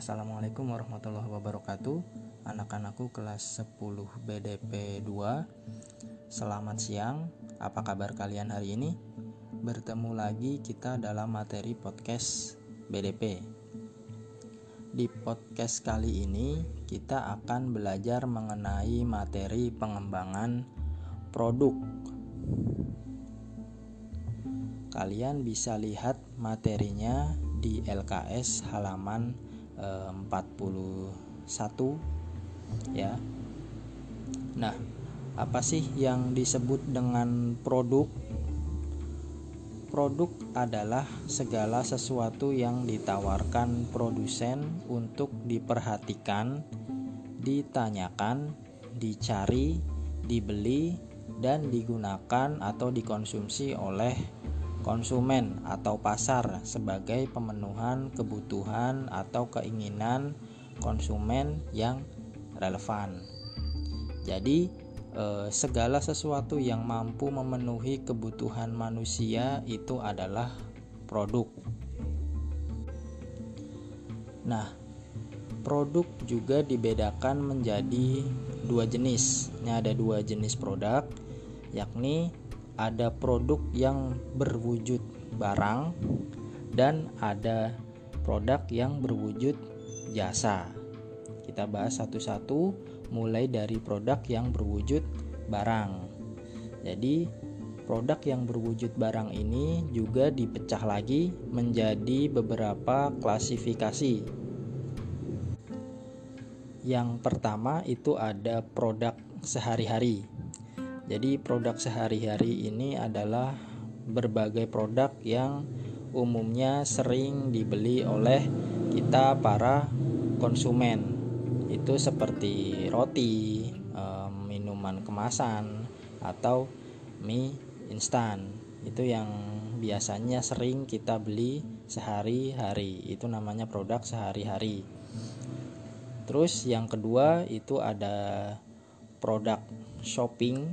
Assalamualaikum warahmatullahi wabarakatuh. Anak-anakku kelas 10 BDP 2 Selamat siang. Apa kabar kalian hari ini? Bertemu lagi kita dalam materi podcast BDP Di podcast kali ini kita akan belajar mengenai materi pengembangan produk. Kalian bisa lihat materinya di LKS halaman 41 ya. Nah, apa sih yang disebut dengan produk? Produk adalah segala sesuatu yang ditawarkan produsen untuk diperhatikan, ditanyakan, dicari, dibeli, dan digunakan atau dikonsumsi oleh konsumen atau pasar sebagai pemenuhan kebutuhan atau keinginan konsumen yang relevan. Jadi, eh, segala sesuatu yang mampu memenuhi kebutuhan manusia itu adalah produk. Nah, produk juga dibedakan menjadi dua jenis. Ini ada dua jenis produk, yakni ada produk yang berwujud barang dan ada produk yang berwujud jasa. Kita bahas satu-satu mulai dari produk yang berwujud barang. Jadi, produk yang berwujud barang ini juga dipecah lagi menjadi beberapa klasifikasi. Yang pertama itu ada produk sehari-hari. Jadi produk sehari-hari ini adalah berbagai produk yang umumnya sering dibeli oleh kita para konsumen. Itu seperti roti, minuman kemasan atau mie instan. Itu yang biasanya sering kita beli sehari-hari. Itu namanya produk sehari-hari. Terus yang kedua itu ada produk shopping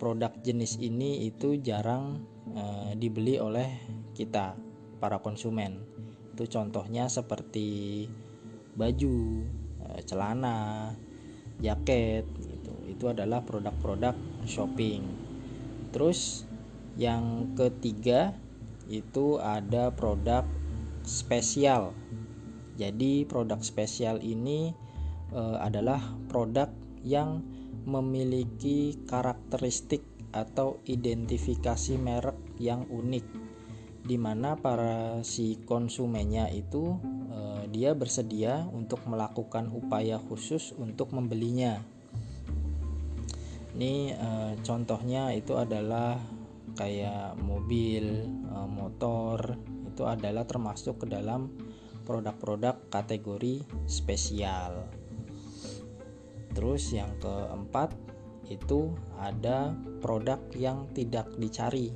produk jenis ini itu jarang e, dibeli oleh kita para konsumen. Itu contohnya seperti baju e, celana jaket gitu. Itu adalah produk-produk shopping. Terus yang ketiga itu ada produk spesial. Jadi produk spesial ini e, adalah produk yang memiliki karakteristik atau identifikasi merek yang unik di mana para si konsumennya itu eh, dia bersedia untuk melakukan upaya khusus untuk membelinya. Ini eh, contohnya itu adalah kayak mobil, eh, motor itu adalah termasuk ke dalam produk-produk kategori spesial. Terus yang keempat itu ada produk yang tidak dicari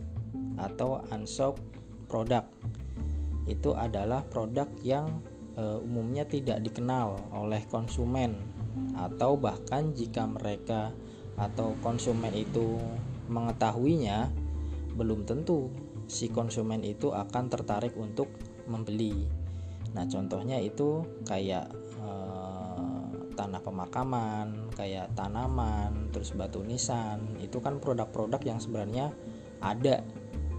atau unsought produk. Itu adalah produk yang e, umumnya tidak dikenal oleh konsumen atau bahkan jika mereka atau konsumen itu mengetahuinya belum tentu si konsumen itu akan tertarik untuk membeli. Nah, contohnya itu kayak tanah pemakaman kayak tanaman terus batu nisan itu kan produk-produk yang sebenarnya ada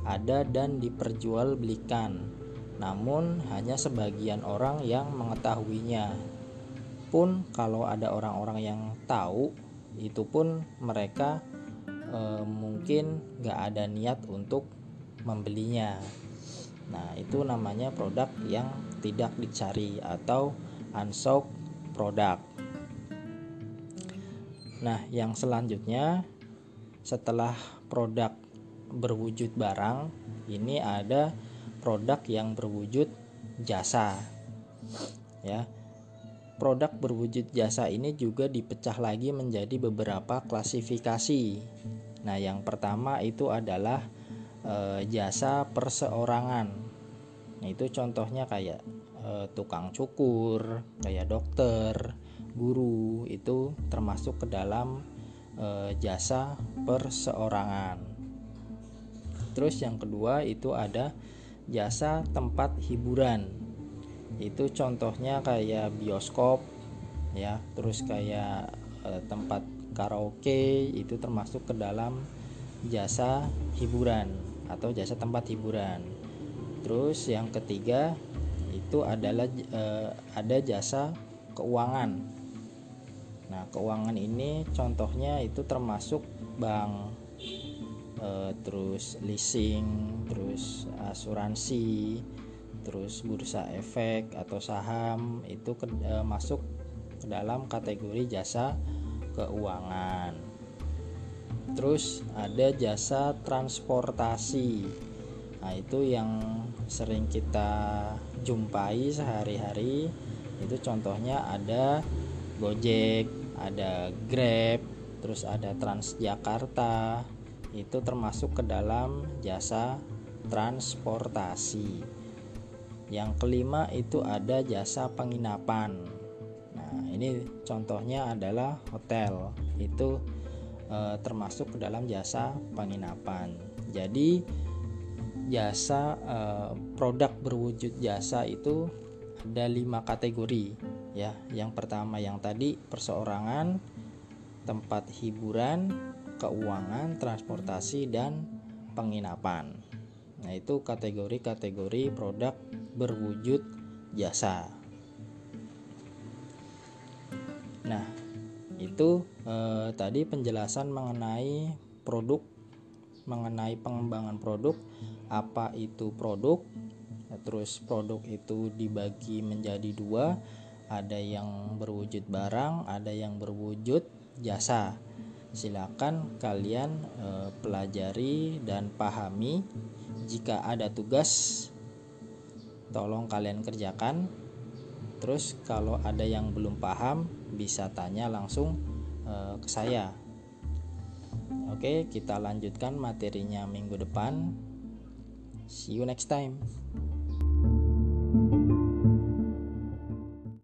ada dan diperjualbelikan. Namun hanya sebagian orang yang mengetahuinya. Pun kalau ada orang-orang yang tahu itu pun mereka e, mungkin gak ada niat untuk membelinya. Nah itu namanya produk yang tidak dicari atau unsought produk Nah, yang selanjutnya setelah produk berwujud barang, ini ada produk yang berwujud jasa. Ya. Produk berwujud jasa ini juga dipecah lagi menjadi beberapa klasifikasi. Nah, yang pertama itu adalah e, jasa perseorangan. Nah, itu contohnya kayak e, tukang cukur, kayak dokter, guru itu termasuk ke dalam e, jasa perseorangan. Terus yang kedua itu ada jasa tempat hiburan. itu contohnya kayak bioskop ya terus kayak eh, tempat karaoke itu termasuk ke dalam jasa hiburan atau jasa tempat hiburan terus yang ketiga itu adalah eh, ada jasa keuangan nah keuangan ini contohnya itu termasuk bank eh, terus leasing terus asuransi terus bursa efek atau saham itu ke, e, masuk ke dalam kategori jasa keuangan. Terus ada jasa transportasi. Nah, itu yang sering kita jumpai sehari-hari. Itu contohnya ada Gojek, ada Grab, terus ada Transjakarta. Itu termasuk ke dalam jasa transportasi. Yang kelima itu ada jasa penginapan. Nah, ini contohnya adalah hotel. Itu e, termasuk ke dalam jasa penginapan. Jadi jasa e, produk berwujud jasa itu ada lima kategori ya. Yang pertama yang tadi perseorangan, tempat hiburan, keuangan, transportasi dan penginapan. Nah, itu kategori-kategori produk berwujud jasa. Nah, itu eh, tadi penjelasan mengenai produk, mengenai pengembangan produk, apa itu produk, terus produk itu dibagi menjadi dua, ada yang berwujud barang, ada yang berwujud jasa. Silakan kalian eh, pelajari dan pahami. Jika ada tugas tolong kalian kerjakan terus kalau ada yang belum paham bisa tanya langsung uh, ke saya oke kita lanjutkan materinya minggu depan see you next time